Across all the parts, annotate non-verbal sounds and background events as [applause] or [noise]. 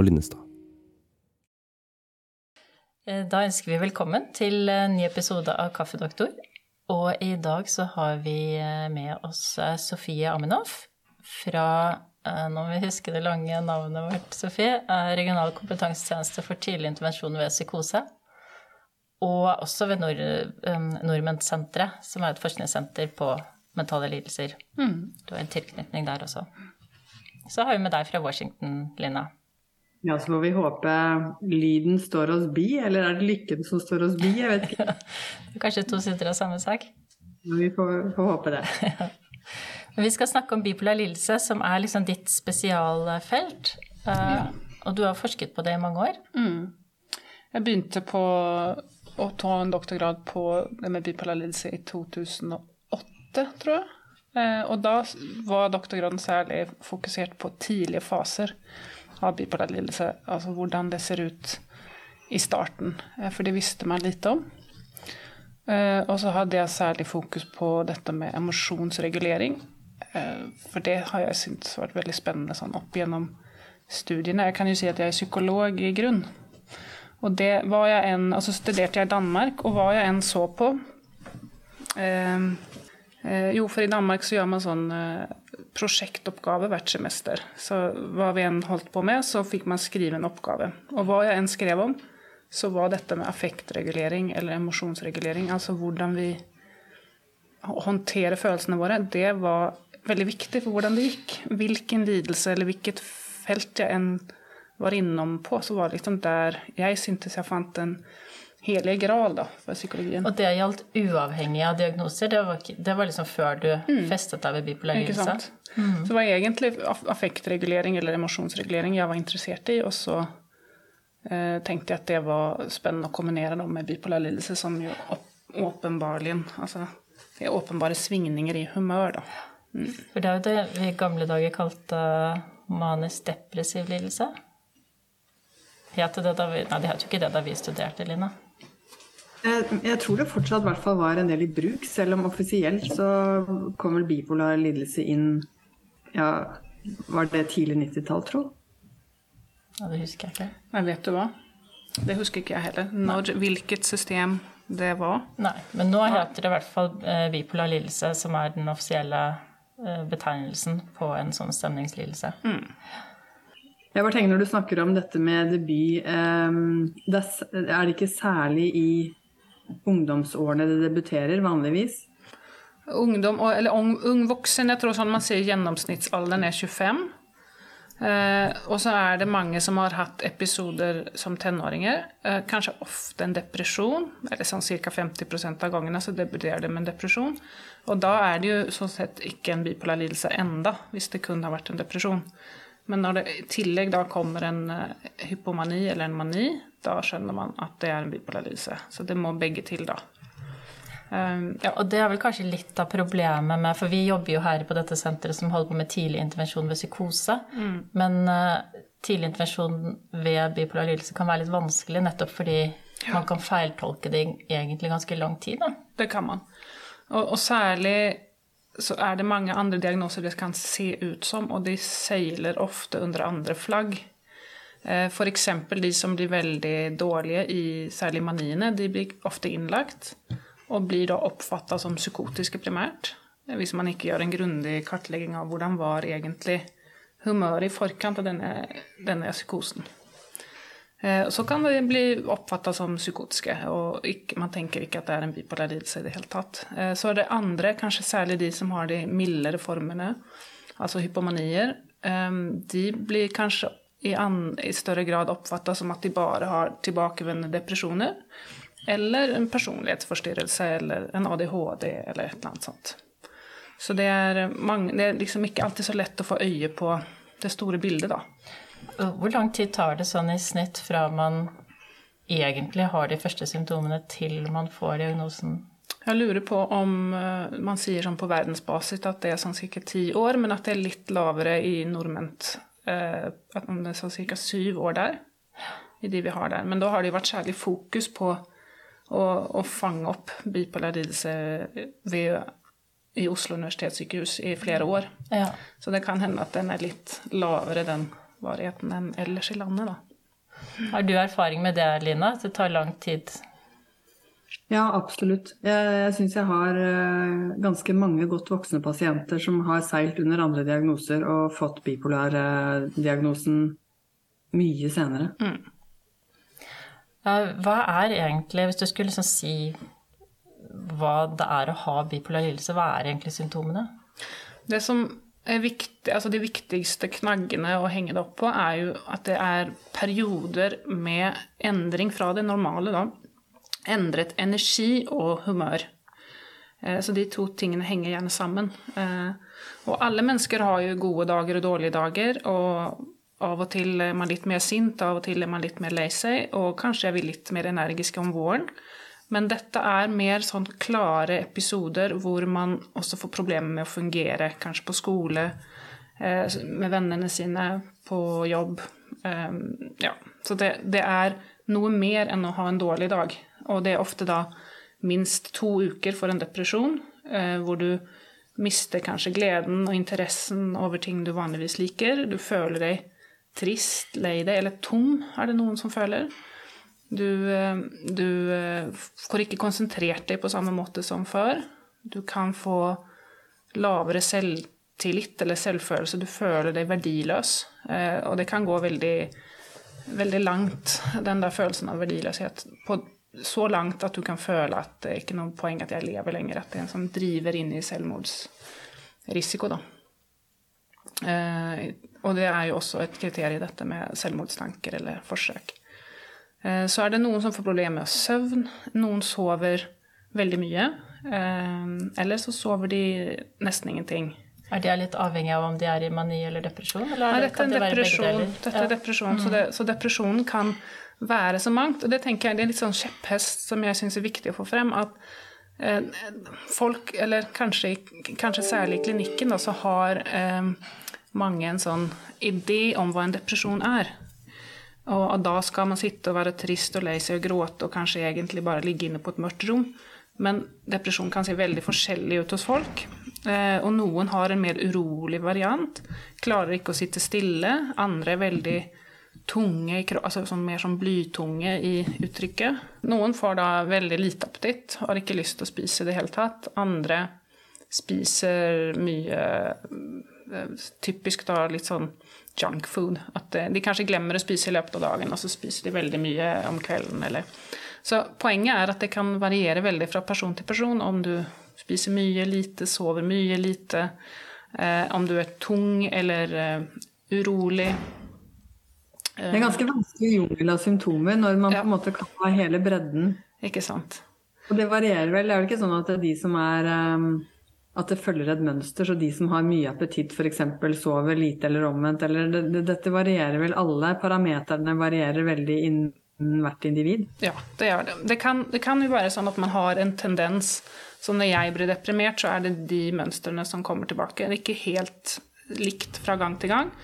Og Linnestad. Eh, Da ønsker vi velkommen til en ny episode av Kaffedoktor. Og i dag så har vi eh, med oss eh, Sofie Aminoff fra, eh, nå må vi huske det lange navnet vårt, Sofie, eh, Regional kompetansetjeneste for tidlig intervensjon ved psykose. Og også ved Nord, eh, Nordmennsenteret, som er et forskningssenter på mentale lidelser. Du har en tilknytning der også. Så har vi med deg fra Washington, Lina. Ja, så får vi håpe lyden står oss bi, eller er det lykken som står oss bi? Jeg vet ikke. [laughs] Kanskje to sider av samme sak? Men vi får, får håpe det. [laughs] Men vi skal snakke om bipolar lidelse, som er liksom ditt spesialfelt. Eh, Og du har forsket på det i mange år. Jeg begynte på å ta en doktorgrad på det med bipolar lidelse i 2008, tror jeg. Eh, Og da var doktorgraden særlig fokusert på tidlige faser av bipolar lidelse. Altså hvordan det ser ut i starten, eh, for det visste man lite om. Eh, Og så hadde jeg særlig fokus på dette med emosjonsregulering. For det har jeg syntes vært veldig spennende sånn opp gjennom studiene. Jeg kan jo si at jeg er psykolog i grunn. Og det var jeg en, altså studerte jeg i Danmark, og hva jeg enn så på eh, Jo, for i Danmark så gjør man sånn eh, prosjektoppgave hvert semester. Så hva vi enn holdt på med, så fikk man skrive en oppgave. Og hva jeg enn skrev om, så var dette med affektregulering eller emosjonsregulering, altså hvordan vi håndterer følelsene våre, det var veldig viktig for hvordan det gikk. Hvilken lidelse eller hvilket felt jeg enn var innom på, så var det liksom der jeg syntes jeg fant en helig gral da, for psykologien. Og det gjaldt uavhengig av diagnoser. Det var, det var liksom før du festet deg ved bipolar lidelse. sant? Så det var egentlig affektregulering eller emosjonsregulering jeg var interessert i, og så eh, tenkte jeg at det var spennende å kombinere det med bipolar lidelse, som jo åpenbarlig altså, det er åpenbare svingninger i humør, da. For det er jo det vi i gamle dager kalte manisk depressiv lidelse. Het det da vi Nei, det het jo ikke det da vi studerte, Lina. Jeg, jeg tror det fortsatt hvert fall var en del i bruk, selv om offisielt så kom vel bipolar lidelse inn ja, var det tidlig 90-tall, tro? Ja, det husker jeg ikke. Men vet du hva? Det husker ikke jeg heller. Når, hvilket system det var. Nei, men nå heter det i hvert fall eh, bipolar lidelse, som er den offisielle eh, betegnelsen på en sånn stemningslidelse. Jeg bare tenker Når du snakker om dette med debut, eh, det er, er det ikke særlig i ungdomsårene det debuterer, vanligvis? Ungdom, eller ung, ung voksen, jeg tror sånn man sier gjennomsnittsalderen er 25. Eh, og så er det mange som har hatt episoder som tenåringer. Eh, kanskje ofte en depresjon, eller sånn ca. 50% av gangene så debuterer det med en depresjon. Og da er det jo sånn sett ikke en bipolar lidelse enda, hvis det kun har vært en depresjon. Men når det i tillegg da kommer en eh, hypomani eller en mani, da skjønner man at det er en bipolar lidelse. Så det må begge til, da. Um, Ja, og det er vel kanskje litt av problemet med For vi jobber jo her på dette senteret som holder på med tidlig intervensjon ved psykose. Men uh, tidlig intervensjon ved bipolar lidelse kan være litt vanskelig nettopp fordi man kan feiltolke det egentlig ganske lang tid. Da. Det kan man. Og, og særlig så er det mange andre diagnoser det kan se ut som, og de seiler ofte under andre flagg. Eh, F.eks. de som blir veldig dårlige i særlig maniene, de blir ofte innlagt og blir da oppfatta som psykotiske primært. eh, Hvis man ikke gjør en grundig kartlegging av hvordan var egentlig humøret i forkant av denne, denne psykosen. Eh, Så kan det bli oppfatta som psykotiske, og ikke, man tenker ikke at det er en bipolar lidelse i det hele tatt. Så er det andre, kanskje særlig de som har de mildere formene, altså hypomanier, de blir kanskje i, an, i større grad oppfattes som at de bare har tilbakevendende depresjoner, eller en personlighetsforstyrrelse, eller en ADHD, eller et eller annet sånt. Så det er, mange, det er liksom ikke alltid så lett å få øye på det store bildet, da. Hvor lang tid tar det sånn i snitt fra man egentlig har de første symptomene til man får diagnosen? Jeg lurer på om eh, man sier sånn på verdensbasis at det er sånn ca. ti år, men at det er litt lavere i nordment. Eh, At om det er sånn ca. syv år der, i de vi har der. Men da har det jo vært særlig fokus på å, å fange opp bipolar lidelse ved, i Oslo universitetssykehus i flere år. Ja. Så det kan hende at den er litt lavere, den varigheten enn ellers i landet, da. Har du erfaring med det, Lina? At det tar lang tid? Ja, absolutt. Jeg, jeg syns jeg har uh, ganske mange godt voksne pasienter som har seilt under andre diagnoser og fått bipolardiagnosen uh, mye senere. Mm. Uh, hva er egentlig, hvis du skulle liksom si hva det er å ha bipolar lidelse, hva er egentlig symptomene? Det som er viktig, altså de viktigste knaggene å henge det opp på, er jo at det er perioder med endring fra det normale. Da. Endret energi og humør. Eh, så de to tingene henger gjerne sammen. Eh, og alle mennesker har jo gode dager og dårlige dager. Og av og til er man litt mer sint, av og til er man litt mer lei seg, og kanskje er vi litt mer energiske om våren. Men dette er mer sånn klare episoder hvor man også får problemer med å fungere, kanskje på skole, eh, med vennene sine, på jobb. Ja. Så det, det, er noe mer enn å ha en dårlig dag. Og det er ofte da minst to uker for en depresjon, eh, hvor du mister kanskje gleden og interessen over ting du vanligvis liker. Du føler deg trist, lei deg eller tom, er det noen som føler. Du, eh, du, eh, får ikke konsentrert deg på samme måte som før. Du kan få lavere selvtillit eller selvfølelse. Du føler deg verdiløs. Og det kan gå veldig, veldig langt, den der følelsen av verdiløshet. På så langt at du kan føle at det er ikke noe poeng at jeg lever lenger. At det er en som driver inn i selvmordsrisiko, da. og det er jo også et kriterium, dette med selvmordstanker eller forsøk. Eh, så er det noen som får problemer med søvn. Noen sover veldig mye. Eh, eller så sover de nesten ingenting. Er det litt avhengig av om de er i mani eller depresjon? Eller Nei, dette er en depresjon. Dette er depresjon mm. så, det, så, depresjonen kan være så mangt. Og det tenker jeg det er litt sånn kjepphest som jeg syns er viktig å få frem. At eh, folk, eller kanskje, kanskje, særlig i klinikken, da, så har eh, mange en sånn idé om hva en depresjon er. Og da skal man sitte og være trist og lei seg og gråte og kanskje egentlig bare ligge inne på et mørkt rom. Men depresjon kan se veldig forskjellig ut hos folk. Eh, og noen har en mer urolig variant. Klarer ikke å sitte stille. Andre er veldig tunge, altså sånn mer som blytunge i uttrykket. Noen får da veldig lite appetitt, har ikke lyst til å spise i det hele tatt. Andre spiser mye eh, Typisk da litt sånn junkfood. At eh, de kanskje glemmer å spise i løpet av dagen, og så spiser de veldig mye om kvelden. Eller. Så poenget er at det kan variere veldig fra person til person om du spiser mye, lite, sover mye, lite. Eh, om du er tung eller eh, urolig. Det er ganske vanskelig jungel av symptomer når man ja. på en måte kan ha hele bredden. Ikke sant. Og det varierer vel. Det er vel ikke sånn at det er de som er um at det følger et mønster, så de som har mye appetitt f.eks. sover lite eller omvendt, eller det, det, dette varierer vel alle parameterne varierer veldig innen hvert individ? Ja, det gjør det. Det kan, det kan jo være sånn at man har en tendens Så når jeg blir deprimert, så er det de mønstrene som kommer tilbake. Det er ikke helt likt fra gang til gang.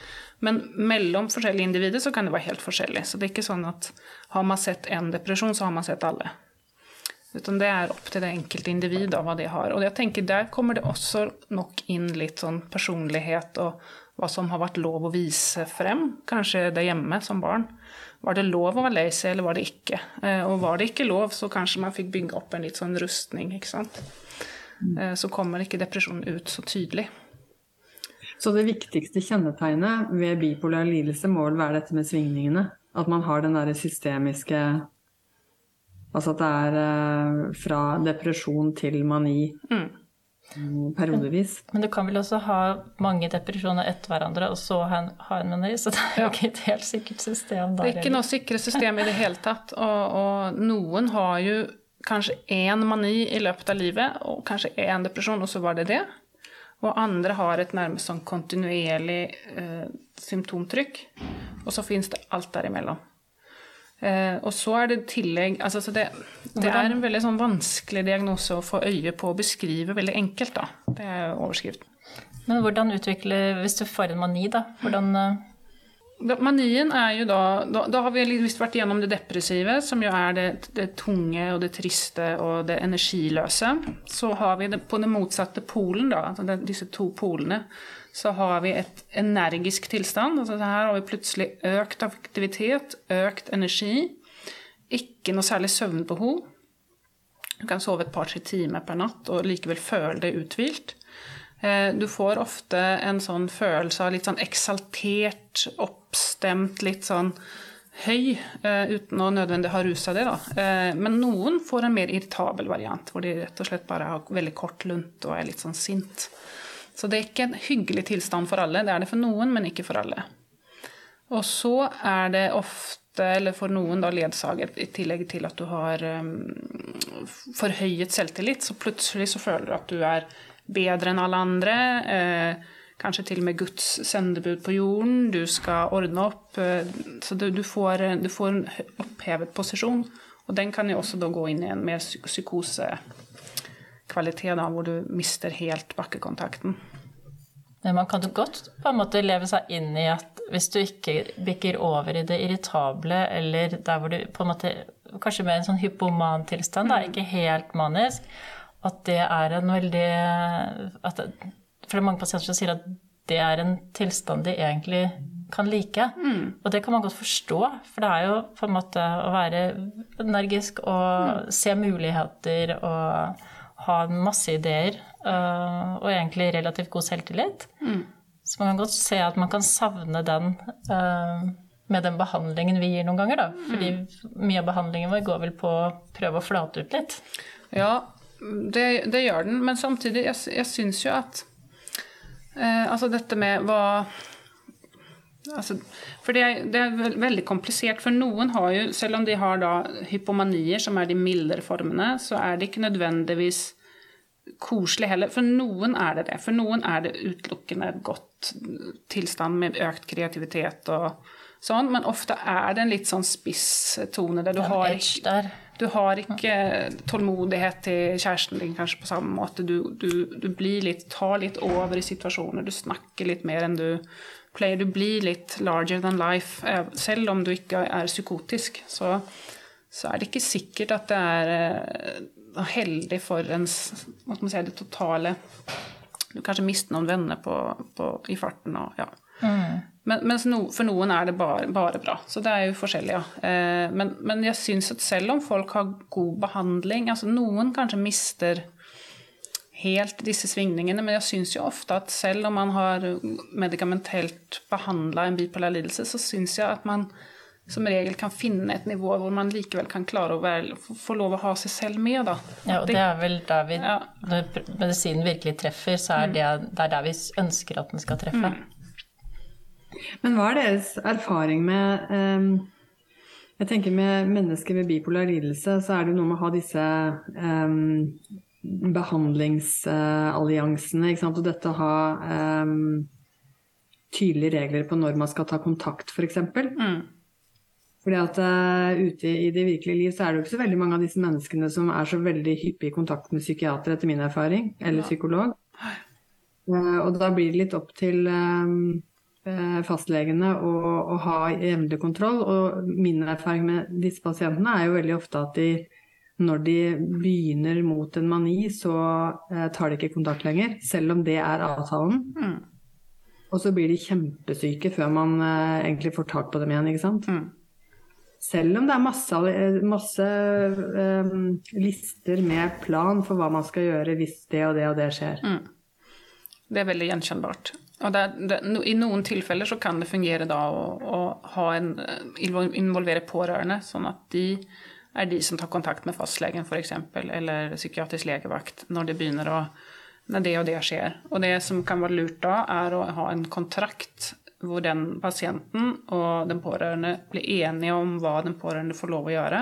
Men mellom forskjellige individer så kan det være helt forskjellig. Så det er ikke sånn at har man sett én depresjon, så har man sett alle. Utan det er opp til det enkelte individ hva de har. Og jeg tenker Der kommer det også nok inn litt sånn personlighet og hva som har vært lov å vise frem. Kanskje det hjemme som barn. Var det lov å være lei seg, eller var det ikke? Eh, og var det ikke lov, så kanskje man fikk bygge opp en litt sånn rustning. ikke sant? Mm. Så kommer ikke depresjonen ut så tydelig. Så det viktigste kjennetegnet ved bipolar lidelse må vel være dette med svingningene? At man har den derre systemiske Altså at det er uh, fra depresjon til mani. Mm. Periodevis. Men, men, du kan vel også ha mange depresjoner etter hverandre, og så ha en, ha en mani? Så det er jo ikke et helt sikkert system der. Det er ikke noe sikre system i det hele tatt. Og, og noen har jo kanskje én mani i løpet av livet, og kanskje én depresjon, og så var det det. Og andre har et nærmest sånn kontinuerlig eh, symptomtrykk. Og så fins det alt derimellom. Eh, og så er det tillegg altså, det, det, er en veldig sånn vanskelig diagnose å få øye på og beskrive veldig enkelt. da. Det er overskriften. Men hvordan utvikler Hvis du får en mani, da, hvordan, eh, Manien er jo da, da Da har vi visst vært igjennom det depressive, som jo er det, det, tunge og det triste og det energiløse. Så har vi det på den motsatte polen, da, altså disse to polene, så har vi et energisk tilstand. Altså her har vi plutselig økt aktivitet, økt energi. Ikke noe særlig søvnbehov. Du kan sove et par-tre timer per natt og likevel føle deg uthvilt. Eh, du får ofte en sånn følelse av litt sånn eksaltert, oppstemt, litt sånn høy, eh, uten å nødvendig ha rusa det. da. Eh, men noen får en mer irritabel variant, hvor de rett og slett bare har veldig kort lunt og er litt sånn sint. Så det er ikke en hyggelig tilstand for alle. Det er det for noen, men ikke for alle. Og så er det ofte, eller for noen, da ledsaget, i tillegg til at du har forhøyet selvtillit, så plutselig så føler du at du er bedre enn alle andre. Eh, kanskje til og med Guds sendebud på jorden. Du skal ordne opp. Eh, så du, du, får, du, får, en opphevet posisjon. Og den kan jo også da gå inn i en mer psykosekvalitet, hvor du mister helt bakkekontakten. Men man kan jo godt på en måte leve seg inn i at hvis du ikke bikker over i det irritable, eller der hvor du på en måte Kanskje med en sånn hypoman tilstand, da, mm. ikke helt manisk, at det er en veldig at, For det er mange pasienter som sier at det er en tilstand de egentlig kan like. Mm. Og det kan man godt forstå, for det er jo på en måte å være energisk og mm. se muligheter og ha masse ideer uh, og egentlig relativt god selvtillit. Mm. Så man kan godt se at man kan savne den uh, med den behandlingen vi gir noen ganger, da. Fordi mm. mye av behandlingen vår går vel på å prøve å flate ut litt. Ja, det, det, gjør den, men samtidig, jeg, jeg syns jo at eh, Altså dette med hva altså, For det er, det er, veldig komplisert. For noen har jo, selv om de har da hypomanier, som er de mildere formene, så er det ikke nødvendigvis koselig heller. For noen er det det. For noen er det utelukkende godt tilstand med økt kreativitet og sånn, men ofte er det en litt sånn spiss tone der du har ikke du har ikke tålmodighet til kjæresten din kanskje på samme måte. Du, du, du litt, tar litt over i situasjoner. Du snakker litt mer enn du pleier. Du blir litt larger than life. Eh, selv om du ikke er psykotisk, så, så er det ikke sikkert at det er uh, heldig for ens hva man si, det totale Du kanskje mister noen venner på, på, i farten og ja. Mm. Men, mens no, for noen er det bare, bare, bra. Så det er jo forskjellig, ja. Eh, men, men, jeg syns at selv om folk har god behandling altså Noen kanskje mister helt disse svingningene, men jeg syns jo ofte at selv om man har medikamentelt behandla en bipolar lidelse, så syns jeg at man som regel kan finne et nivå hvor man likevel kan klare å være, få lov å ha seg selv med. Da. Ja, og det er vel der vi. Når medisinen virkelig treffer, så er mm. det, det er der vi ønsker at den skal treffe. Mm. Men hva er deres erfaring med um, Jeg tenker med mennesker med bipolar lidelse, så er det noe med å ha disse um, behandlingsalliansene, sant. Og dette å ha um, tydelige regler på når man skal ta kontakt, f.eks. Mm. Fordi at uh, ute i det virkelige liv så er det jo ikke så veldig mange av disse menneskene som er så veldig hyppig i kontakt med psykiater, etter min erfaring, eller ja. psykolog. Uh, og da blir det litt opp til um, fastlegene å, å ha jevnlig kontroll. Og min erfaring med disse pasientene er jo veldig ofte at de når de begynner mot en mani, så eh, tar de ikke kontakt lenger, selv om det er avtalen. Mm. Og så blir de kjempesyke før man eh, egentlig får tak på dem igjen, ikke sant. Mm. Selv om det er masse, eh, masse eh, lister med plan for hva man skal gjøre hvis det og det og det skjer. Mm. Det er veldig gjenkjennbart. Og det, det, I noen tilfeller så kan det fungere da å, å en, involvere pårørende, sånn at de er de som tar kontakt med fastlegen f.eks., eller psykiatrisk legevakt når det begynner å når det og det skjer. Og det som kan være lurt da, er å ha en kontrakt hvor den pasienten og den pårørende blir enige om hva den pårørende får lov å gjøre.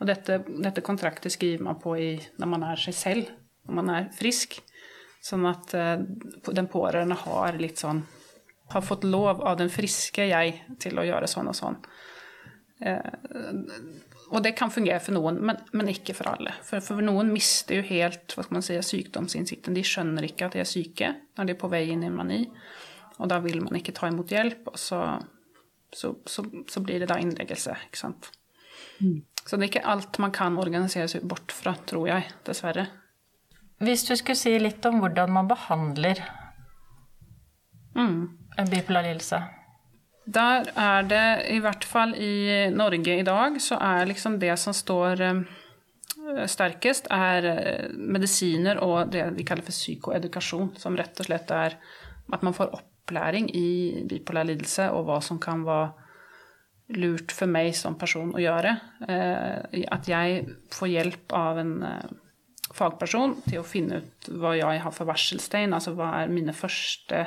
Og dette, dette kontraktet skriver man på i, når man er seg selv, når man er frisk. Sånn at uh, den pårørende har litt sånn Har fått lov av den friske jeg til å gjøre sånn og sånn. Uh, og det kan fungere for noen, men, men ikke for alle. For, for, noen mister jo helt hva skal man si, sykdomsinnsikten. De skjønner ikke at de er syke når de er på vei inn i mani. Og da vil man ikke ta imot hjelp, og så så, så, så blir det da innleggelse. ikke sant? Så det er ikke alt man kan organisere seg bort fra, tror jeg, dessverre. Hvis du skulle si litt om hvordan man behandler Mm. en bipolar lidelse. Der er det, i hvert fall i Norge i dag, så er liksom det som står eh, sterkest, er eh, medisiner og det vi kaller for psykoedukasjon, som rett og slett er at man får opplæring i bipolar lidelse og hva som kan være lurt for meg som person å gjøre. Eh, At jeg får hjelp av en fagperson til å finne ut hva jeg har for varseltegn, altså hva er mine første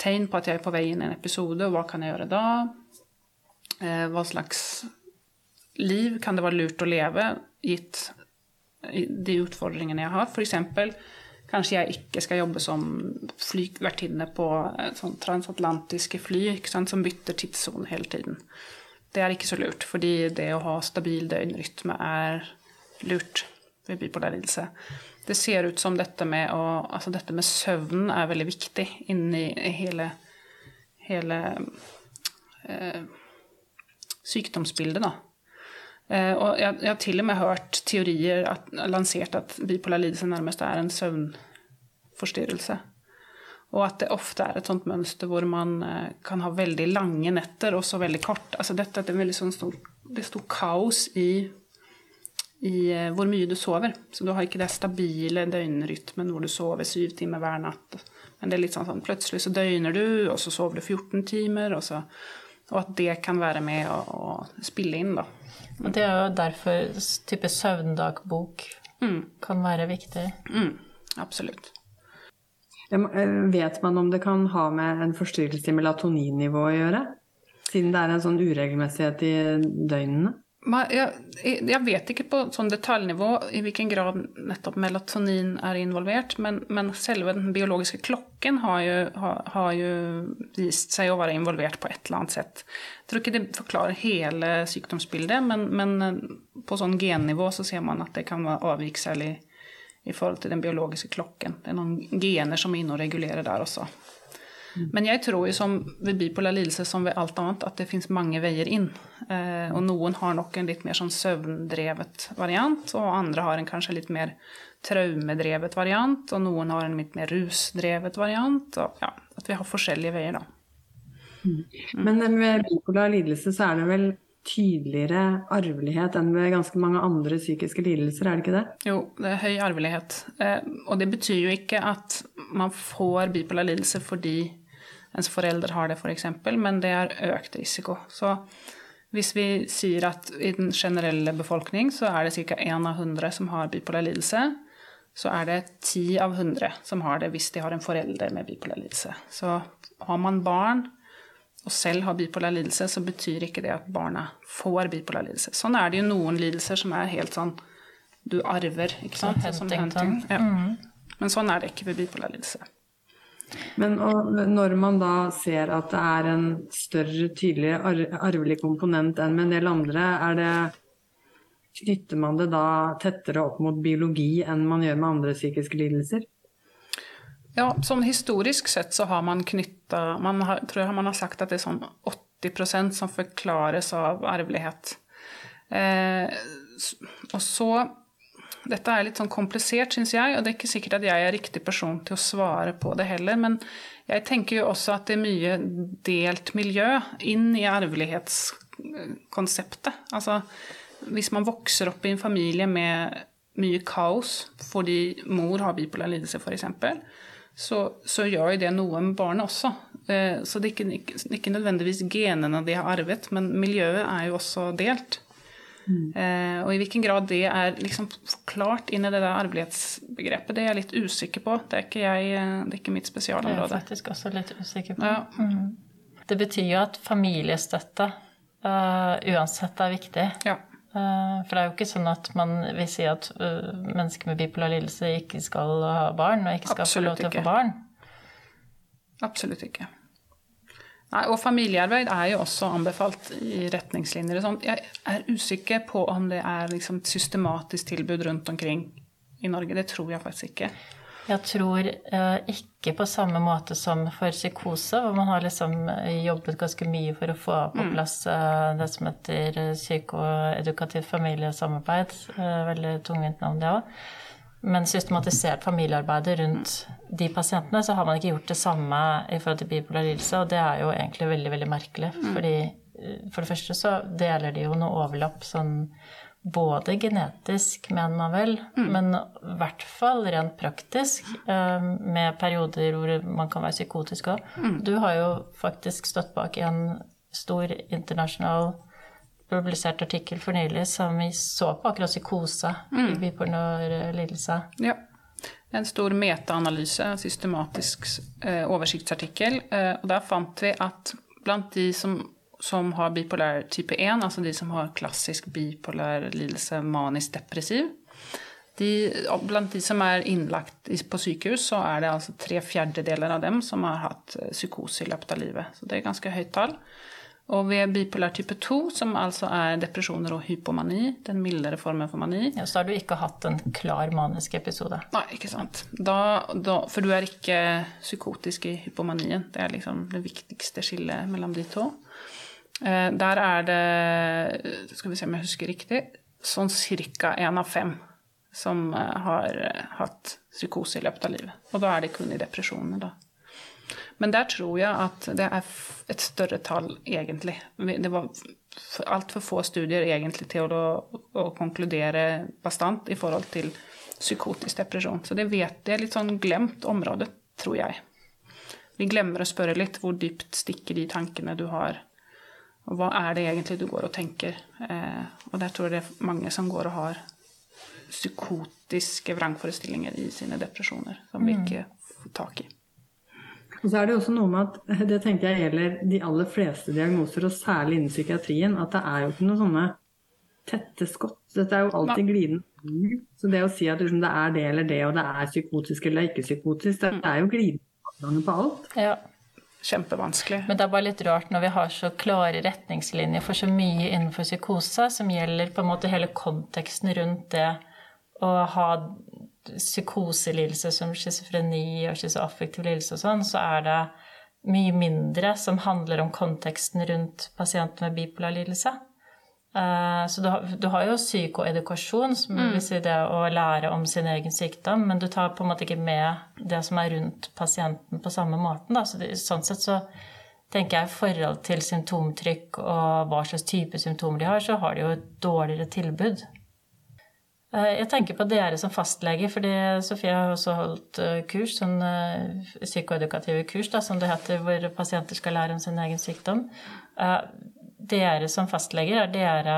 tegn på at jeg er på vei inn i en episode, og hva kan jeg gjøre da? Eh, hva slags liv kan det være lurt å leve, gitt de utfordringene jeg har? F.eks. kanskje jeg ikke skal jobbe som flyvertinne på sånn transatlantiske fly sant, som bytter tidssone hele tiden. Det er ikke så lurt, fordi det å ha stabil døgnrytme er lurt ved bipolar lidelse. Det ser ut som dette med, å, altså dette med søvn er veldig viktig inni hele, hele eh, sykdomsbildet, da. Eh, og jeg, jeg har til og med hørt teorier at, lansert at bipolar lidelse nærmest er en søvnforstyrrelse. Og at det ofte er et sånt mønster hvor man eh, kan ha veldig lange netter og så veldig kort. Altså dette er veldig sånn stor, det er stor kaos i, i eh, hvor mye du sover. Så du har ikke det stabile døgnrytmen hvor du sover syv timer hver natt. Men det er litt sånn, sånn plutselig så døgner du, og så sover du 14 timer, og, så, og at det kan være med å, å spille inn, da. Og det er jo derfor type søvndagbok Mm, kan være viktig. mm, absolutt. Jeg må- eh, Vet man om det kan ha med en forstyrrelse i melatoninnivået å gjøre? Siden det er en sånn uregelmessighet i døgnene? Jeg, jeg vet ikke på sånn detaljnivå i hvilken grad nettopp melatonin er involvert, men, men selve den biologiske klokken har jo, har, har jo vist seg å være involvert på et eller annet sett. Jeg tror ikke det forklarer hele sykdomsbildet, men, men på sånn gennivå så ser man at det kan være avvik særlig i forhold til den biologiske klokken. Det er noen gener som er inne og regulerer der også. Men jeg tror jo som ved bipolar lidelse som ved alt annet at det finnes mange veier inn. Eh, og noen har nok en litt mer sånn søvndrevet variant, og andre har en kanskje litt mer traumedrevet variant, og noen har en litt mer rusdrevet variant. Og ja, at vi har forskjellige veier, da. Men ved bipolar lidelse så er det vel tydeligere arvelighet enn ved ganske mange andre psykiske lidelser, er det ikke det? Jo, det er høy arvelighet. Eh, og det betyr jo ikke at man får bipolar lidelse fordi ens forelder har det, f.eks., men det er økt risiko. Så hvis vi sier at i den generelle befolkning så er det ca. 1 av 100 som har bipolar lidelse, så er det 10 av 100 som har det hvis de har en forelder med bipolar lidelse. Så har man barn og selv har bipolar lidelse, så betyr ikke det at barna får bipolar lidelse. Sånn er det jo noen lidelser som er helt sånn du arver, ikke sant? Som Som Huntington. Ja. Ja. Men sånn er det ikke ved bipolar lidelse. Men når man da ser at det er en større, tydeligere ar arvelig komponent enn med en del andre, er det Knytter man det da tettere opp mot biologi enn man gjør med andre psykiske lidelser? Ja, sånn historisk sett så har man knytta Man har, tror jeg man har sagt at det er sånn 80% som forklares av arvelighet. Eh, og så Dette er litt sånn komplisert, syns jeg, og det er ikke sikkert at jeg er riktig person til å svare på det heller. Men jeg tenker jo også at det er mye delt miljø inn i arvelighetskonseptet. Altså hvis man vokser opp i en familie med mye kaos fordi mor har bipolar lidelse, f.eks., så, så gjør jo det noe med barnet også. Eh, Så det er ikke, ikke, nødvendigvis genene de har arvet, men miljøet er jo også delt. Eh, og i hvilken grad det er liksom forklart inn i det der arvelighetsbegrepet, det er jeg litt usikker på. Det er ikke, jeg, eh, det er ikke mitt Det er jeg faktisk også litt usikker på. Ja. Det betyr jo at familiestøtte uh, uansett er viktig. ja. Uh, for det er jo ikke sånn at man vil si at uh, mennesker med bipolar lidelse ikke skal ha barn, og ikke skal få lov til til å få barn. Absolutt ikke. Nei, og familiearbeid er jo også anbefalt i retningslinjer. Sånn. Jeg er usikker på om det er liksom et systematisk tilbud rundt omkring i Norge. Det tror jeg faktisk ikke. Jeg tror eh, ikke på samme måte som for psykose, hvor man har liksom eh, jobbet ganske mye for å få på Mm. plass eh, det som heter eh, psykoedukativt familiesamarbeid. Eh, veldig tungvint navn, det òg. Men systematisert familiearbeidet rundt de pasientene, så har man ikke gjort det samme i forhold til bipolar lidelse, og det er jo egentlig veldig, veldig merkelig. Fordi eh, for det første så deler de jo noe overlapp sånn både genetisk, mener man vel, men i hvert fall rent praktisk, eh, med perioder hvor man kan være psykotisk òg. Du har jo faktisk stått bak en stor internasjonal publisert artikkel for nylig som vi så på akkurat psykose i bipolar lidelse. Ja. En stor metaanalyse, systematisk eh, oversiktsartikkel. Eh, og der fant vi at blant de som, som har bipolar type 1, altså de som har klassisk bipolar lidelse manisk depressiv, de, blant de som er innlagt på sykehus, så er det altså tre fjerdedeler av dem som har hatt eh, psykose i løpet av livet. Så det er ganske høyt tall. Og ved bipolar type 2, som altså er depresjoner og hypomani, den mildere formen for mani, Ja, så har du ikke hatt en klar manisk episode. Nei, ikke sant. Da, da, for du er ikke psykotisk i hypomanien. Det er liksom det viktigste skillet mellom de to. Eh, der er det, skal vi se om jeg husker riktig, sånn ca. én av fem som eh, har eh, hatt psykose i løpet av livet. Og da er det kun i depresjoner, da. Men der tror jeg at det er et større tall, egentlig. Det var altfor få studier egentlig til å, å konkludere bastant i forhold til psykotisk depresjon. Så det vet det er litt sånn glemt område, tror jeg. Vi glemmer å spørre litt hvor dypt stikker de tankene du har. Og hva er det egentlig du går og tenker? Eh, og der tror jeg det er mange som går og har psykotiske vrangforestillinger i sine depresjoner, som vi ikke får tak i. Og så er det også noe med at [laughs] det tenker jeg gjelder de aller fleste diagnoser, og særlig innen psykiatrien, at det er jo ikke noen sånne tette skott. Dette er jo alltid glidende. Så det å si at liksom det er det eller det, og det er psykotisk eller ikke psykotisk, det er jo glidende på alt. Ja. Kjempevanskelig. Men det er bare litt rart når vi har så klare retningslinjer for så mye innenfor psykose, som gjelder på en måte hele konteksten rundt det å ha psykoselidelse som schizofreni og schizoaffektiv lidelse og sånn, så er det mye mindre som handler om konteksten rundt pasienter med bipolar lidelse. Eh, Så du har, du har jo psykoedukasjon, som vil si det å lære om sin egen sykdom, men du tar på en måte ikke med det som er rundt pasienten på samme måten. Da. Så det, sånn sett så tenker jeg i forhold til symptomtrykk og hva slags type symptomer de har, så har de jo et dårligere tilbud. Eh, Jeg tenker på dere som fastlege, fordi Sofie har også holdt eh, kurs, sånn eh, psykoedukative kurs, da, som det heter, hvor pasienter skal lære om sin egen sykdom. Dere som fastleger, er dere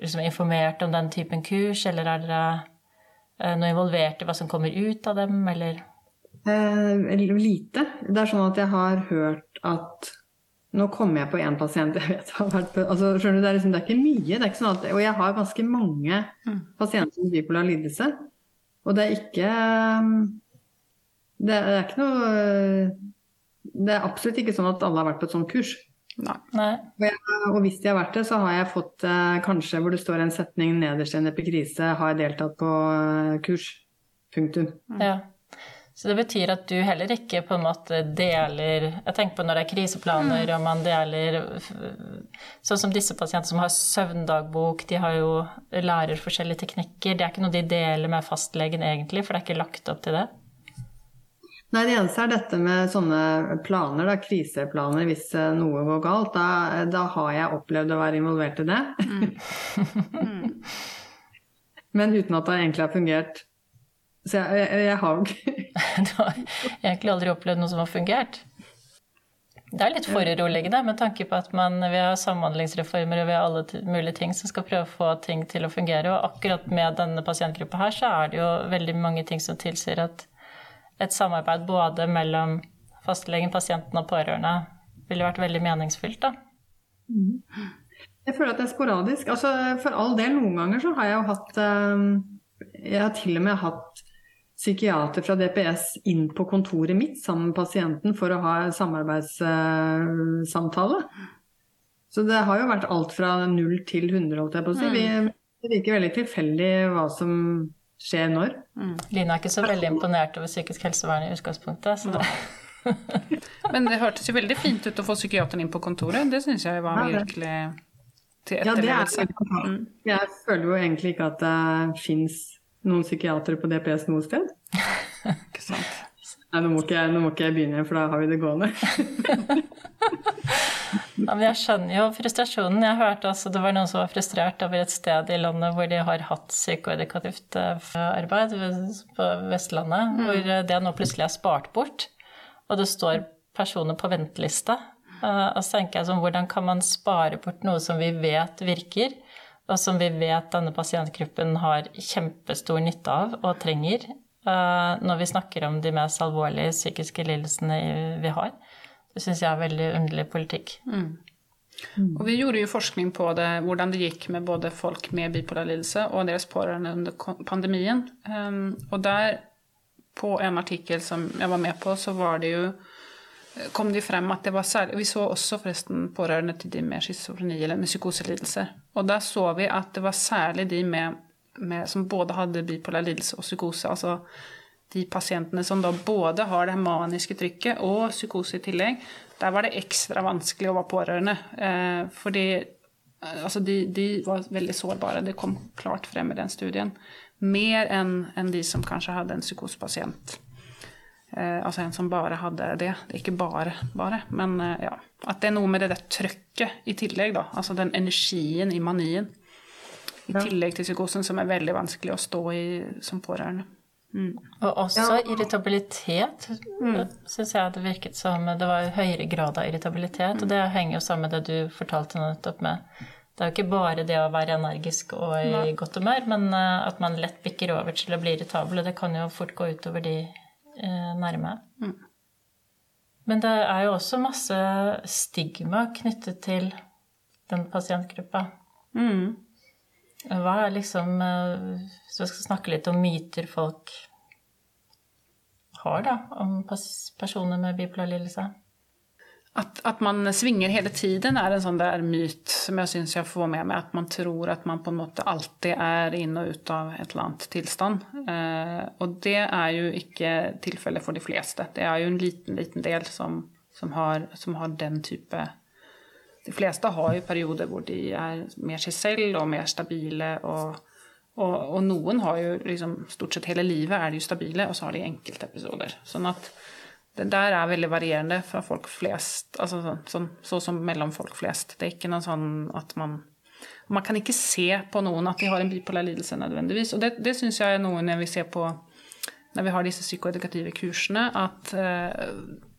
liksom informert om den typen kurs, eller er dere noe involvert i hva som kommer ut av dem, eller Eh, lite. Det er sånn at jeg har hørt at Nå kommer jeg på én pasient jeg vet har vært på altså, skjønner du, det, er liksom, det er ikke mye. Det er ikke sånn at, og jeg har ganske mange pasienter med bipolar lidelse. Og det er ikke det er, det er ikke noe Det er absolutt ikke sånn at alle har vært på et sånt kurs. Nei. Nei. Og, jeg, og hvis de har vært det, så har jeg fått eh, kanskje hvor det står en setning nederst i en epikrise, har jeg deltatt på eh, kurs. Punktum. Ja. Så det betyr at du heller ikke på en måte deler Jeg tenker på når det er kriseplaner og man deler Sånn som disse pasientene som har søvndagbok, de har jo lærer forskjellige teknikker. Det er ikke noe de deler med fastlegen egentlig, for det er ikke lagt opp til det. Nei, det eneste er dette med sånne planer, da, kriseplaner hvis eh, noe går galt. Da, da har jeg opplevd å være involvert i det. [laughs] Men uten at det egentlig har fungert. Så jeg, jeg, jeg har jo ikke [laughs] Du har egentlig aldri opplevd noe som har fungert. Det er litt foruroligende med tanke på at man, vi har samhandlingsreformer og vi har alle mulige ting som skal prøve å få ting til å fungere. Og akkurat med denne pasientgruppa her, så er det jo veldig mange ting som tilsier at et samarbeid både mellom fastlegen, pasienten og pårørende ville vært veldig meningsfylt. da. Jeg føler at det er sporadisk. Altså, for all del, noen ganger så har jeg jo hatt eh, Jeg har til og med hatt psykiater fra DPS inn på kontoret mitt sammen med pasienten for å ha samarbeidssamtale. Så det har jo vært alt fra null til 100, holdt jeg på å si. Vi, det virker veldig tilfeldig hva som skjer når. Line er ikke så veldig imponert over psykisk helsevern i utgangspunktet. Så det, [laughs] Men det hørtes jo veldig fint ut å få psykiateren inn på kontoret. Det syns jeg var virkelig til Ja, det er Jeg føler jo egentlig ikke at det fins noen psykiatere på DPS noe sted. [laughs] Ikke sant? Nei, nå må, ikke, jeg- nå må ikke jeg begynne, for da har vi det gående. [laughs] ja, men jeg skjønner jo frustrasjonen. Jeg hørte altså det var noen som var frustrert over et sted i landet hvor de har hatt psykoedukativt eh, arbeid, på Vestlandet, hvor eh, det nå plutselig er spart bort. Og det står personer på venteliste. Eh, Og så tenker jeg sånn, hvordan kan man spare bort noe som vi vet virker, og som vi vet denne pasientgruppen har kjempestor nytte av og trenger, eh, når vi snakker om de mest alvorlige psykiske lidelsene vi har? Det syns jeg er veldig underlig politikk. Og vi gjorde jo forskning på det, hvordan det gikk med både folk med bipolar lidelse og deres pårørende under pandemien. Um, og der, på en artikkel som jeg var med på, så var det jo kom det frem at det var særlig Vi så også forresten pårørende til de med schizofreni eller med psykoselidelser. Og da så vi at det var særlig de med, med, som både hadde bipolar lidelse og psykose. Altså de pasientene som da både har det maniske trykket og psykose i tillegg. Der var det ekstra vanskelig å være pårørende. Eh, fordi eh, altså de, de var veldig sårbare. Det kom klart frem i den studien. Mer enn en de som kanskje hadde en psykosepasient. Eh, altså en som bare hadde det. Det er ikke bare, bare. Men eh, ja. At det er noe med det der trøkket i tillegg, da. Altså den energien i manien. I tillegg til psykosen, som er veldig vanskelig å stå i som pårørende. Og også irritabilitet, syns jeg det virket som det var høyere grad av irritabilitet. Og det henger jo sammen med det du fortalte nettopp med. Det er jo ikke bare det å være energisk og i godt humør, men eh, at man lett bikker over til å bli irritabel. Og det kan jo fort gå utover de eh, nærme. Men det er jo også masse stigma knyttet til den pasientgruppa. Mm. Hva er liksom eh, Hvis vi skal snakke litt om myter folk har, da, om personer med bipolar lidelse? At, at man svinger hele tiden er en sånn der myt som jeg syns jeg får med meg. At man tror at man på en måte alltid er inn og ut av et eller annet tilstand. Eh, og det er jo ikke tilfellet for de fleste. Det er jo en liten, liten del som, som, har, som har den type De fleste har jo perioder hvor de er mer seg selv og mer stabile. og og, og noen har jo liksom Stort sett hele livet er de jo stabile, og så har de enkeltepisoder. Sånn at det der er veldig varierende fra folk flest, altså sånn, sånn, så som mellom folk flest. Det er ikke noe sånn at man Man kan ikke se på noen at de har en bipolar lidelse nødvendigvis. Og det, det syns jeg er noe når vi ser på når vi har disse psykoedukative kursene, at eh,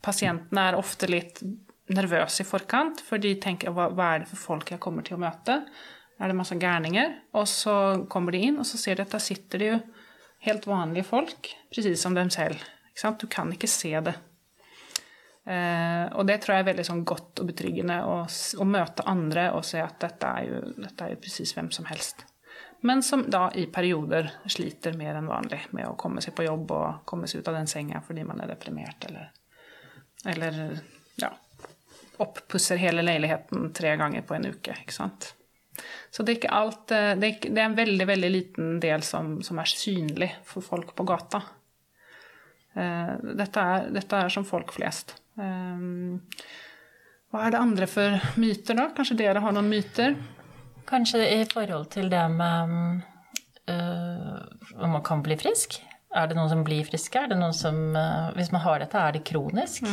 pasientene er ofte litt nervøse i forkant, for de tenker hva, hva er det for folk jeg kommer til å møte? Er det masse gærninger? Og så kommer de inn, og så ser de at der sitter det jo helt vanlige folk, presis som dem selv. Du kan ikke se det. Eh, og det tror jeg er veldig sånn godt og betryggende å, å møte andre og se at dette er jo, dette er jo presis hvem som helst. Men som da i perioder sliter mer enn vanlig med å komme seg på jobb og komme seg ut av den senga fordi man er deprimert eller, eller ja, oppusser hele leiligheten tre ganger på en uke. ikke sant? Så det er ikke alt eh, det er en veldig, veldig liten del som, som er synlig for folk på gata. Eh, dette, er, dette er som folk flest. Eh, hva er det andre for myter, da? Kanskje dere har noen myter? Kanskje i forhold til det med øh, om man kan bli frisk? Er det noen som blir friske? Som øh, Hvis man har dette, er det kronisk?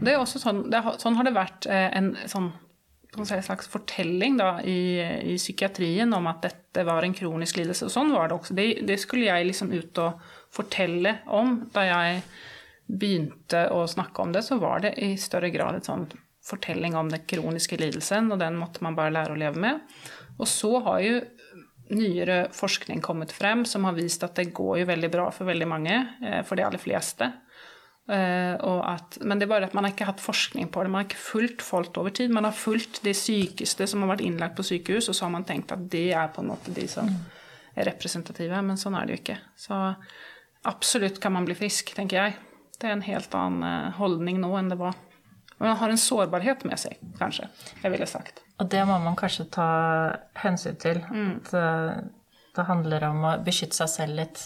Det er også sånn, det sånn har det vært en sånn si, slags fortelling da, i, i psykiatrien om at dette var en kronisk lidelse. Og sånn var det også. Det, det skulle jeg liksom ut og fortelle om. Da jeg begynte å snakke om det, så var det i større grad et sånn fortelling om den kroniske lidelsen, og den måtte man bare lære å leve med. Og så har jo nyere forskning kommet frem som har vist at det går jo veldig bra for veldig mange, eh, for de aller fleste. Eh, at, men det er bare at man har ikke hatt forskning på det. Man har ikke fulgt folk over tid. Man har fulgt de sykeste som har vært innlagt på sykehus, og så har man tenkt at det er på en måte de som er representative, men sånn er det jo ikke. Så absolutt kan man bli frisk, tenker jeg. Det er en helt annen eh, holdning nå enn det var. Men man har en sårbarhet med seg, kanskje, jeg ville sagt. Og det må man kanskje ta hensyn til. At, øh, det handler om å beskytte seg selv litt.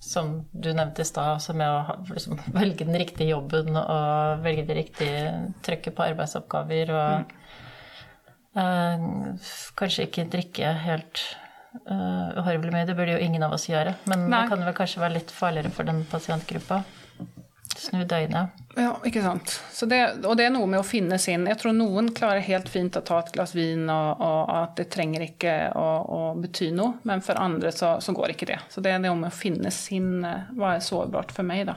Som du nevnte i stad, altså med å liksom, [laughs] velge den riktige jobben og velge det riktige trykket på arbeidsoppgaver og eh, kanskje ikke drikke helt uh, uhorvelig mye. Det burde jo ingen av oss gjøre. Men Nei. det kan vel kanskje være litt farligere for den pasientgruppa. Snu døgnet. Ja, ikke sant. Så det, og det er noe med å finne sin Jeg tror noen klarer helt fint å ta et glass vin, og, og at det trenger ikke å, å bety noe, men for andre så, så går ikke det. Så det er noe med å finne sin eh, Hva er sårbart for meg, da?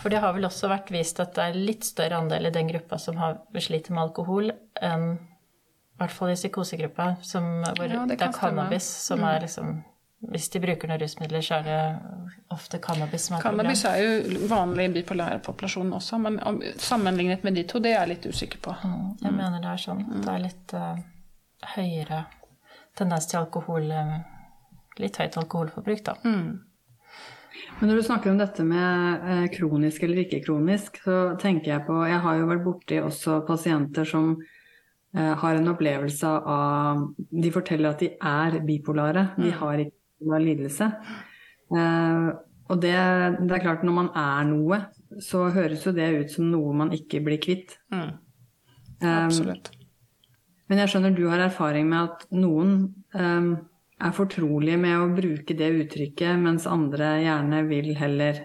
For det har vel også vært vist at det er litt større andel i den gruppa som har sliter med alkohol, enn i hvert fall i psykosegruppa, som, hvor Ja, det det, er cannabis som er liksom Hvis de bruker noen rusmidler, så er det ofte cannabis som er Cannabis problemet. er jo vanlig i bipolær populasjon også, men sammenlignet med de to, det er jeg litt usikker på. Mm, Jeg mener det er sånn. Det er litt uh, høyere tendens til alkohol eh, Litt høyt alkoholforbruk, da. Men når du snakker om dette med eh, kronisk eller ikke kronisk, så tenker jeg på Jeg har jo vært borti også pasienter som eh, har en opplevelse av De forteller at de er bipolare. De har ikke bipolar lidelse. Eh, og det, det er klart, når man er noe, så høres jo det ut som noe man ikke blir kvitt. Mm, Absolutt. Um, men jeg skjønner du har erfaring med at noen um, er fortrolige med å bruke det uttrykket, mens andre gjerne vil heller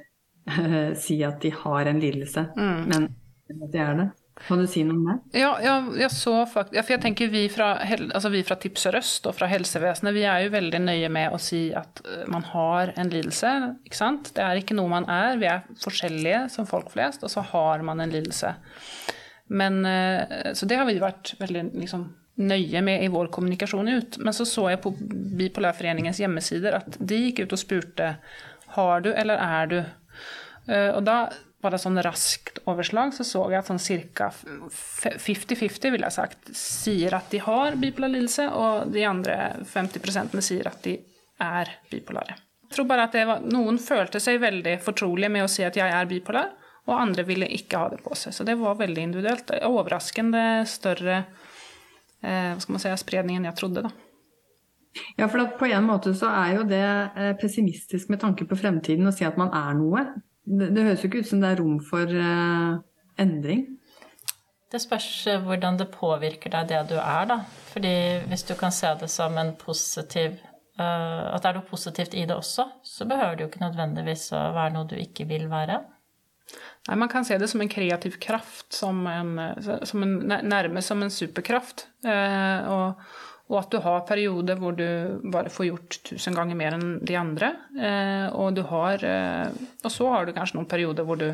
uh, [laughs] si at de har en lidelse, men at de er det. Kan du si noe om det? Ja, ja, jeg så fakt ja, for jeg tenker vi fra, altså vi fra Tips Røst og fra helsevesenet, vi er jo veldig nøye med å si at eh, man har en lidelse, ikke sant? Det er ikke noe man er, vi er forskjellige som folk flest, og så har man en lidelse. Men, eh, så det har vi vært veldig liksom, nøye med i vår kommunikasjon ut. Men så så jeg på Bipolarforeningens hjemmesider at de gikk ut og spurte har du eller er du. Eh, Og da bare sånn raskt overslag så så jeg at sånn ca. 50-50 vil jeg sagt, sier at de har bipolar lidelse, og de andre 50% sier at de er bipolare. Jeg tror bare at var, Noen følte seg veldig fortrolige med å si at jeg er bipolar, og andre ville ikke ha det på seg. Så det var veldig individuelt. Overraskende større eh, hva skal man si, spredning enn jeg trodde. da. Ja, for på en måte så er jo det eh, pessimistisk med tanke på fremtiden å si at man er noe. Det, det høres jo ikke ut som det er rom for uh, endring. Det spørs eh, hvordan det påvirker deg, det du er, da. Fordi hvis du kan se det som en positiv uh, At det er noe positivt i det også, så behøver det jo ikke nødvendigvis å være noe du ikke vil være. Nei, man kan se det som en kreativ kraft, som en, som en, nærmest som en superkraft. Uh, og, og at du har perioder hvor du bare får gjort tusen ganger mer enn de andre. Eh, og, du har, eh, og så har du kanskje noen perioder hvor du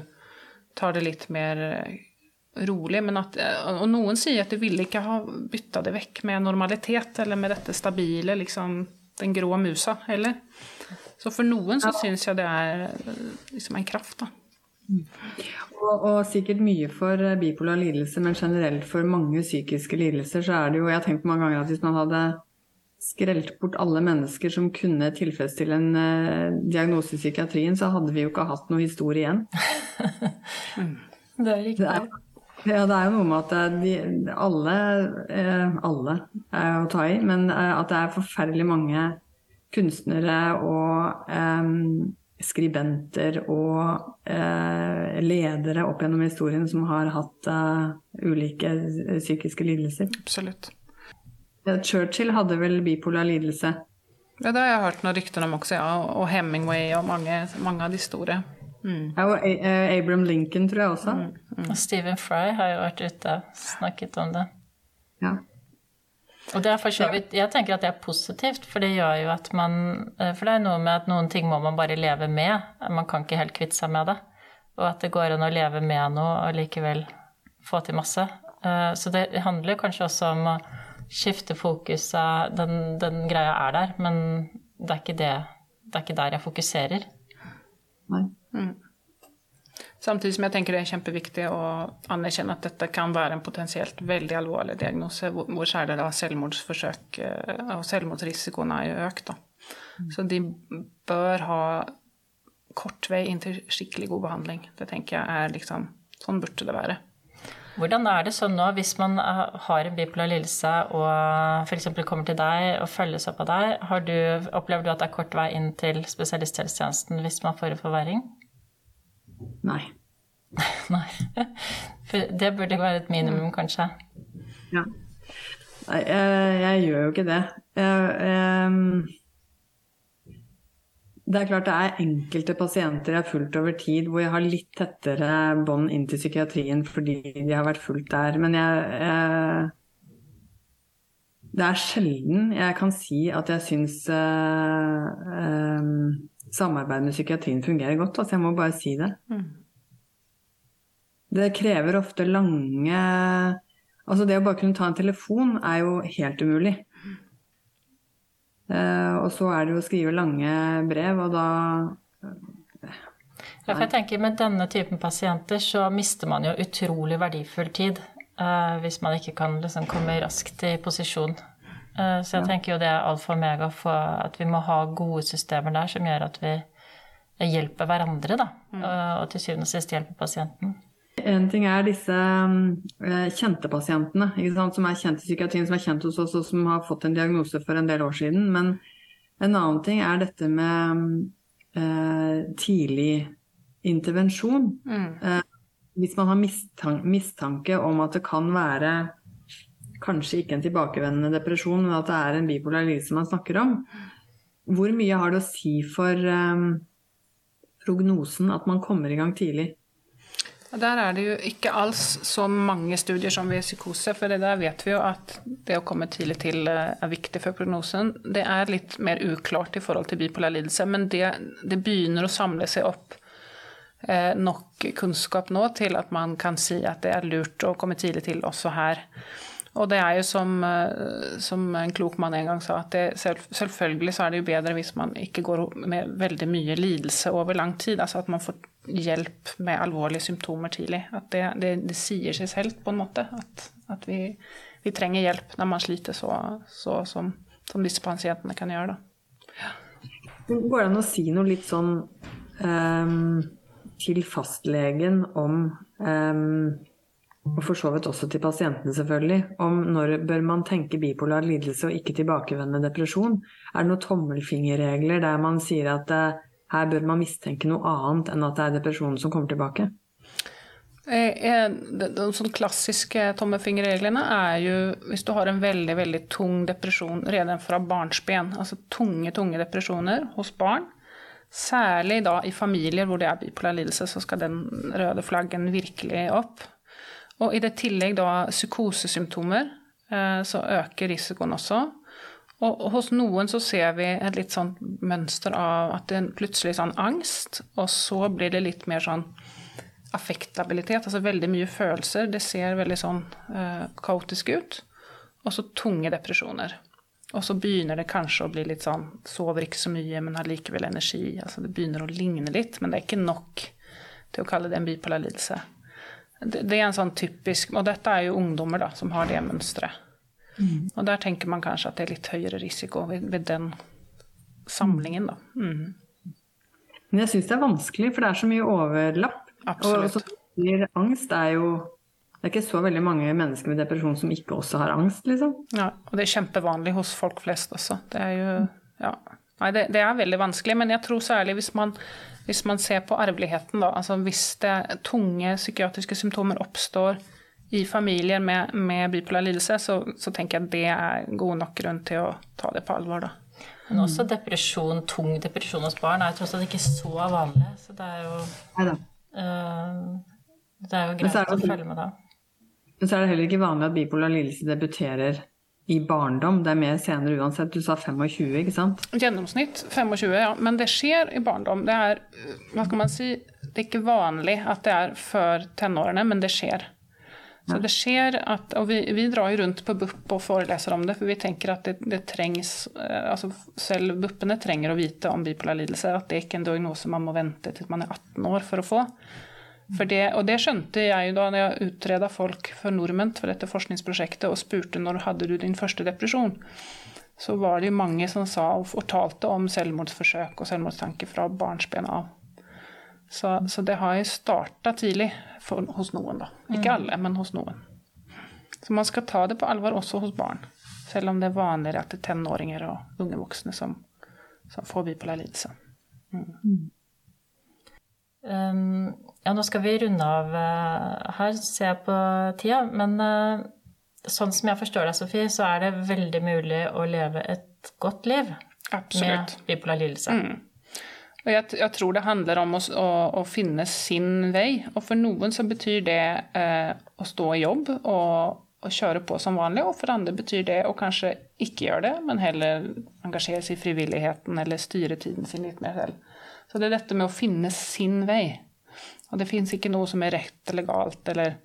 tar det litt mer eh, rolig. Men at, og noen sier at du ville ikke ha bytta det vekk med normalitet eller med dette stabile, liksom den grå musa heller. Så for noen så syns jeg det er liksom en kraft, da. Og, og sikkert mye for eh, bipolar lidelse, men generelt for mange psykiske lidelser, så er det jo Jeg har tenkt mange ganger at hvis man hadde skrelt bort alle mennesker som kunne tilfredsstille en eh, diagnose i psykiatrien, så hadde vi jo ikke hatt noe historie igjen. [laughs] Det er riktig. Det er, ja, det er jo noe med at er de, alle eh, Alle er å ta i, men eh, at det er forferdelig mange kunstnere og eh, skribenter og eh, ledere opp gjennom historien som har hatt eh, ulike psykiske lidelser. Absolutt. Ja, Churchill hadde vel bipolar lidelse. Ja, det har jeg hørt noen rykter om også, ja. Og Hemingway og mange, mange av de store. Ja, og A- eh, Abraham Lincoln tror jeg også. Og Stephen Fry har jo vært ute og snakket om det. Ja. Og det er for så vidt, jeg tenker at det er positivt, for det gjør jo at man eh, For det er noe med at noen ting må man bare leve med. Man kan ikke helt kvitte seg med det. Og at det går an å leve med noe og likevel få til masse. Eh, Så det handler kanskje også om å skifte fokus. Den, den greia er der, men det er ikke det Det er ikke der jeg fokuserer. Nei. Samtidig som jeg tenker det er kjempeviktig å anerkjenne at dette kan være en potensielt veldig alvorlig diagnose, hvor særlig da selvmordsforsøk eh, og selvmordsrisikoen er jo økt. Da. Så de bør ha kort vei inn til skikkelig god behandling. Det tenker jeg er liksom Sånn burde det være. Hvordan er det sånn nå hvis man har en bipolar lidelse og f.eks. kommer til deg og følges opp av deg, du, opplever du at det er kort vei inn til spesialisthelsetjenesten hvis man får en forverring? Nei. [laughs] Nei. For det burde være et minimum, kanskje? Ja. Nei, jeg, jeg gjør jo ikke det. Jeg, jeg, det er klart det er enkelte pasienter jeg har fulgt over tid hvor jeg har litt tettere bånd inn til psykiatrien fordi de har vært fulgt der. Men jeg, Det er sjelden jeg kan si at jeg syns øh, um, samarbeid med psykiatrien fungerer godt. Altså jeg må bare si det. Mm. Det krever ofte lange Altså det å bare kunne ta en telefon er jo helt umulig. Eh, og så er det jo å skrive lange brev, og da ja, for jeg tenker Med denne typen pasienter så mister man jo utrolig verdifull tid uh, hvis man ikke kan liksom komme raskt i posisjon. Uh, så jeg tenker jo det er alfa og omega for at vi må ha gode systemer der som gjør at vi hjelper hverandre, da. Mm. Uh, og til syvende og sist hjelper pasienten. En ting er disse kjente pasientene som er kjent i psykiatrien, som er kjent hos oss og som har fått en diagnose for en del år siden. Men en annen ting er dette med eh, tidlig intervensjon. Mm. Eh, hvis man har mistanke, mistanke om at det kan være kanskje ikke en tilbakevendende depresjon, men at det er en bipolar lidelse man snakker om. Hvor mye har det å si for um, prognosen at man kommer i gang tidlig? Der er det jo ikke alls så mange studier som ved psykose, for der vet vi jo at det å komme tidlig til eh, er viktig for prognosen. Det er litt mer uklart i forhold til bipolar lidelse, men det, det begynner å samle seg opp eh, nok kunnskap nå til at man kan si at det er lurt å komme tidlig til også her. Og det er jo som, eh, som en klok mann en gang sa, at det, selv, selvfølgelig så er det jo bedre hvis man ikke går med veldig mye lidelse over lang tid. Altså at man får hjelp med alvorlige symptomer tidlig. At det, det, det sier seg selv på en måte. At, at vi, vi, trenger hjelp når man sliter så, så som, som, disse pasientene kan gjøre. Ja. Går det an å si noe litt sånn um, til fastlegen om um, og for så vidt også til pasientene, selvfølgelig, om når bør man tenke bipolar lidelse og ikke tilbakevendende depresjon? Er det noen tommelfingerregler der man sier at eh, her bør man mistenke noe annet enn at det er depresjonen som kommer tilbake? Eh, de sånn klassiske tommefingerreglene er jo hvis du har en veldig veldig tung depresjon redan fra barnsben, altså tunge, tunge depresjoner hos barn, særlig da i familier hvor det er bipolar lidelse, så skal den røde flaggen virkelig opp. Og i det tillegg da psykosesymptomer, eh, så øker risikoen også. Og hos noen så ser vi et litt sånn mønster av at det er plutselig sånn angst, og så blir det litt mer sånn affektabilitet, altså veldig mye følelser. Det ser veldig sånn uh, kaotisk ut. Og så tunge depresjoner. Og så begynner det kanskje å bli litt sånn Sover ikke så mye, men har likevel energi. Altså det begynner å ligne litt, men det er ikke nok til å kalle det en bipolar lidelse. Det, det, er en sånn typisk Og dette er jo ungdommer da, som har det mønsteret. Mm. Og der tenker man kanskje at det er litt høyere risiko ved, ved den samlingen, da. Mm. Men jeg syns det er vanskelig, for det er så mye overlapp. Absolutt. Og så angst er jo det er ikke så veldig mange mennesker med depresjon som ikke også har angst, liksom. Ja, og det er kjempevanlig hos folk flest også. Det er jo Ja. Nei, det, det er veldig vanskelig, men jeg tror særlig hvis man, hvis man ser på arveligheten, da. Altså hvis det tunge psykiatriske symptomer oppstår i familier med, med bipolar lidelse, så, så, tenker jeg det er god nok grunn til å ta det på alvor, da. Men også depresjon, tung depresjon hos barn er tross alt ikke så vanlig. Så det er jo, uh, det er jo greit er det, å følge med da. Men så er det heller ikke vanlig at bipolar lidelse debuterer i barndom. Det er mer senere uansett. Du sa 25, ikke sant? Gjennomsnitt 25, ja. Men det skjer i barndom. Det er, hva skal man si, det er ikke vanlig at det er før tenårene, men det skjer. Så det skjer at, og vi, vi, drar jo rundt på BUP og foreleser om det, for vi tenker at det, det trengs eh, altså Selv BUP-ene trenger å vite om bipolar lidelse, at det er ikke en diagnose man må vente til man er 18 år for å få. Det, og det skjønte jeg jo da jeg utreda folk for Nordmenn for dette forskningsprosjektet og spurte når hadde du din første depresjon. Så var det jo mange som sa og fortalte om selvmordsforsøk og selvmordstanker fra barnsben av. Så, så det har jo starta tidlig for, hos noen, da. Ikke alle, men hos noen. Så man skal ta det på alvor også hos barn. Selv om det er vanligere at det er tenåringer og unge voksne som, som får bipolar lidelse. Um, ja, nå skal vi runde av uh, her, ser jeg på tida. Men uh, sånn som jeg forstår deg, Sofie, så er det veldig mulig å leve et godt liv Absolutt. med bipolar lidelse. Mm. Og jeg, jeg, tror det handler om å, å, å, finne sin vei. Og for noen så betyr det eh, å stå i jobb og, og, kjøre på som vanlig. Og for andre betyr det å kanskje ikke gjøre det, men heller engasjere seg i frivilligheten eller styre tiden sin litt mer selv. Så det er dette med å finne sin vei. Og det fins ikke noe som er rett eller galt eller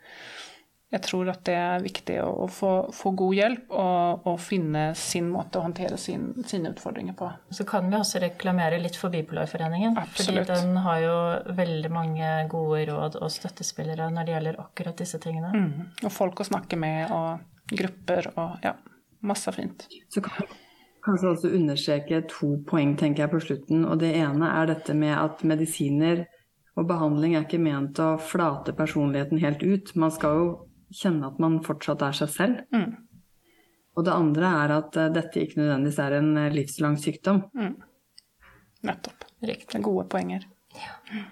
jeg tror at det er viktig å, få, få god hjelp og, og, finne sin måte å håndtere sin, sine utfordringer på. Så kan vi også reklamere litt for Bipolarforeningen. Absolutt. Fordi den har jo veldig mange gode råd og støttespillere når det gjelder akkurat disse tingene. Mm. Og folk å snakke med, og grupper og ja, masse fint. Så kan kanskje også understreke to poeng, tenker jeg, på slutten. Og det ene er dette med at medisiner og behandling er ikke ment å flate personligheten helt ut. Man skal jo kjenne at man fortsatt er seg selv. Mm. Og det andre er at uh, dette ikke nødvendigvis er en uh, livslang sykdom. Mm. Nettopp. Riktig. Gode poenger. Ja.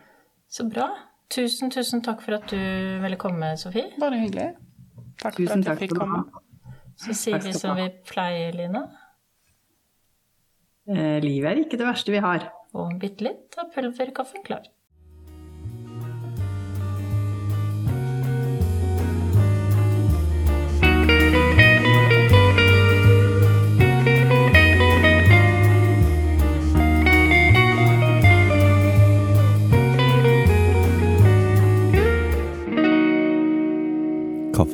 Så bra. Tusen, tusen takk for at du ville komme, Sofie. Bare hyggelig. Takk tusen for at jeg fikk komme. Så sier vi som vi pleier, Lina. Eh, livet er ikke det verste vi har. Og bitte litt av pulverkaffen klar.